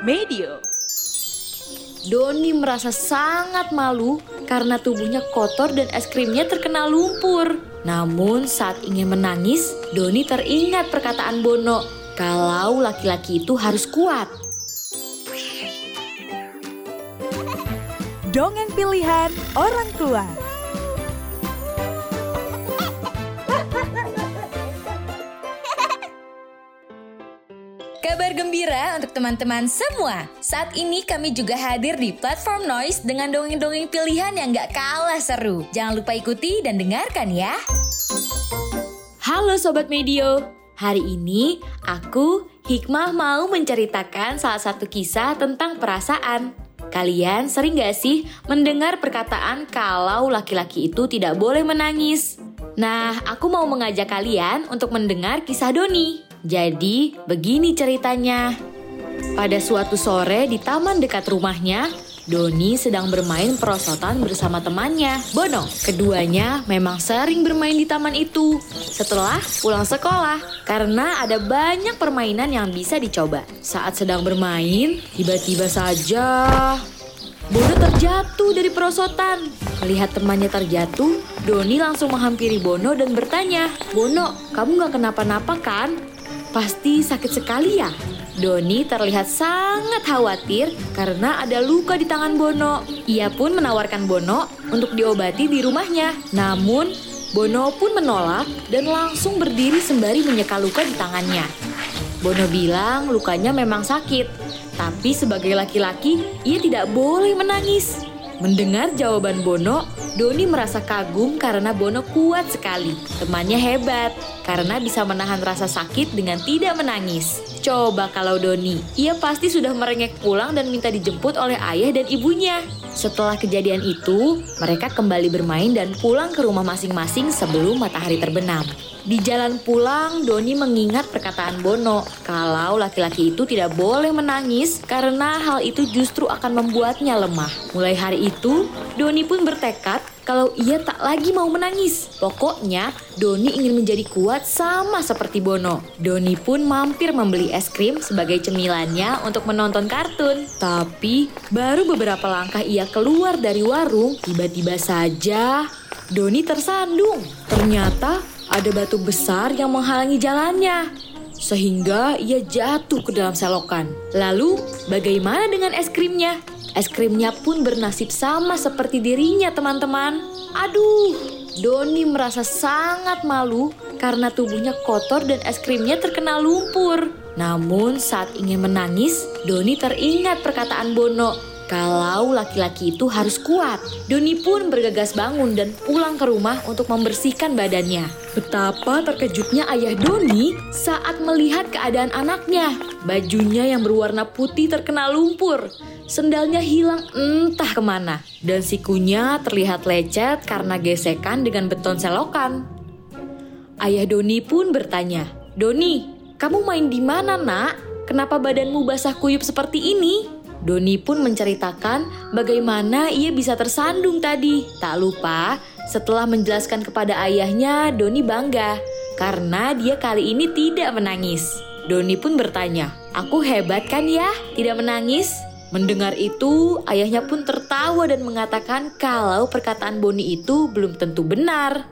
Medio. Doni merasa sangat malu karena tubuhnya kotor dan es krimnya terkena lumpur. Namun saat ingin menangis, Doni teringat perkataan Bono kalau laki-laki itu harus kuat. Dongeng pilihan orang tua. Kabar gembira untuk teman-teman semua. Saat ini kami juga hadir di platform Noise dengan dongeng-dongeng pilihan yang gak kalah seru. Jangan lupa ikuti dan dengarkan ya. Halo Sobat Medio, hari ini aku, Hikmah mau menceritakan salah satu kisah tentang perasaan. Kalian sering gak sih mendengar perkataan kalau laki-laki itu tidak boleh menangis? Nah, aku mau mengajak kalian untuk mendengar kisah Doni. Jadi, begini ceritanya. Pada suatu sore di taman dekat rumahnya, Doni sedang bermain perosotan bersama temannya, Bono. Keduanya memang sering bermain di taman itu setelah pulang sekolah karena ada banyak permainan yang bisa dicoba. Saat sedang bermain, tiba-tiba saja Bono terjatuh dari perosotan. Melihat temannya terjatuh, Doni langsung menghampiri Bono dan bertanya, Bono, kamu gak kenapa-napa kan? Pasti sakit sekali ya? Doni terlihat sangat khawatir karena ada luka di tangan Bono. Ia pun menawarkan Bono untuk diobati di rumahnya. Namun, Bono pun menolak dan langsung berdiri sembari menyeka luka di tangannya. Bono bilang lukanya memang sakit, tapi sebagai laki-laki ia tidak boleh menangis. Mendengar jawaban Bono, Doni merasa kagum karena Bono kuat sekali. Temannya hebat karena bisa menahan rasa sakit dengan tidak menangis. Coba kalau Doni, ia pasti sudah merengek pulang dan minta dijemput oleh ayah dan ibunya. Setelah kejadian itu, mereka kembali bermain dan pulang ke rumah masing-masing sebelum matahari terbenam. Di jalan pulang, Doni mengingat perkataan Bono kalau laki-laki itu tidak boleh menangis karena hal itu justru akan membuatnya lemah. Mulai hari itu, Doni pun bertekad kalau ia tak lagi mau menangis. Pokoknya, Doni ingin menjadi kuat sama seperti Bono. Doni pun mampir membeli es krim sebagai cemilannya untuk menonton kartun. Tapi, baru beberapa langkah ia keluar dari warung, tiba-tiba saja Doni tersandung. Ternyata ada batu besar yang menghalangi jalannya. Sehingga ia jatuh ke dalam selokan. Lalu, bagaimana dengan es krimnya? Es krimnya pun bernasib sama seperti dirinya, teman-teman. Aduh, Doni merasa sangat malu karena tubuhnya kotor dan es krimnya terkena lumpur. Namun saat ingin menangis, Doni teringat perkataan Bono kalau laki-laki itu harus kuat. Doni pun bergegas bangun dan pulang ke rumah untuk membersihkan badannya. Betapa terkejutnya ayah Doni saat melihat keadaan anaknya. Bajunya yang berwarna putih terkena lumpur. Sendalnya hilang entah ke mana. Dan sikunya terlihat lecet karena gesekan dengan beton selokan. Ayah Doni pun bertanya, Doni, kamu main di mana nak? Kenapa badanmu basah kuyup seperti ini? Doni pun menceritakan bagaimana ia bisa tersandung tadi. Tak lupa, setelah menjelaskan kepada ayahnya, Doni bangga karena dia kali ini tidak menangis. Doni pun bertanya, "Aku hebat kan ya, tidak menangis?" Mendengar itu, ayahnya pun tertawa dan mengatakan kalau perkataan Boni itu belum tentu benar.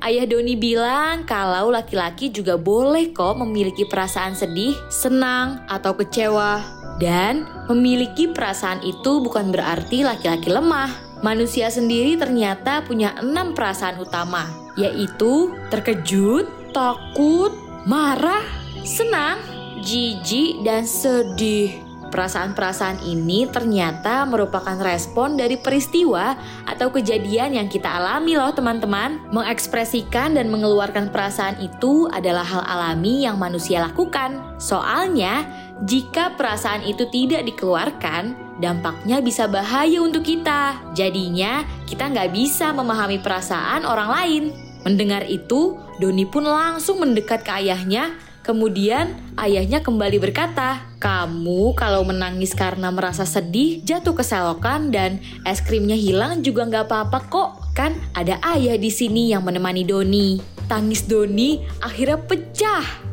Ayah Doni bilang kalau laki-laki juga boleh kok memiliki perasaan sedih, senang, atau kecewa. Dan memiliki perasaan itu bukan berarti laki-laki lemah. Manusia sendiri ternyata punya enam perasaan utama, yaitu terkejut, takut, marah, senang, jijik, dan sedih. Perasaan-perasaan ini ternyata merupakan respon dari peristiwa atau kejadian yang kita alami loh teman-teman. Mengekspresikan dan mengeluarkan perasaan itu adalah hal alami yang manusia lakukan. Soalnya, jika perasaan itu tidak dikeluarkan, dampaknya bisa bahaya untuk kita. Jadinya, kita nggak bisa memahami perasaan orang lain. Mendengar itu, Doni pun langsung mendekat ke ayahnya. Kemudian, ayahnya kembali berkata, "Kamu kalau menangis karena merasa sedih, jatuh ke selokan dan es krimnya hilang juga nggak apa-apa kok. Kan ada ayah di sini yang menemani Doni." Tangis Doni akhirnya pecah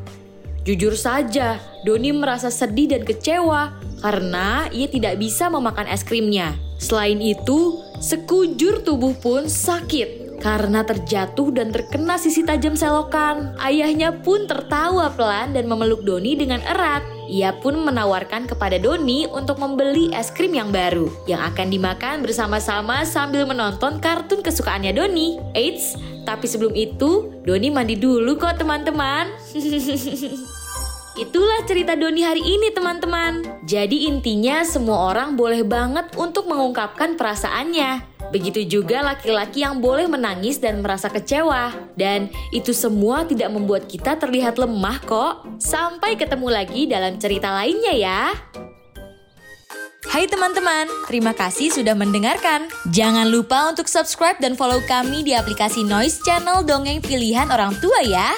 Jujur saja, Doni merasa sedih dan kecewa karena ia tidak bisa memakan es krimnya. Selain itu, sekujur tubuh pun sakit karena terjatuh dan terkena sisi tajam selokan. Ayahnya pun tertawa pelan dan memeluk Doni dengan erat. Ia pun menawarkan kepada Doni untuk membeli es krim yang baru yang akan dimakan bersama-sama sambil menonton kartun kesukaannya Doni. Eits, tapi sebelum itu Doni mandi dulu kok teman-teman. Itulah cerita Doni hari ini teman-teman. Jadi intinya semua orang boleh banget untuk mengungkapkan perasaannya. Begitu juga laki-laki yang boleh menangis dan merasa kecewa. Dan itu semua tidak membuat kita terlihat lemah kok. Sampai ketemu lagi dalam cerita lainnya ya. Hai teman-teman, terima kasih sudah mendengarkan. Jangan lupa untuk subscribe dan follow kami di aplikasi Noise Channel Dongeng Pilihan Orang Tua ya.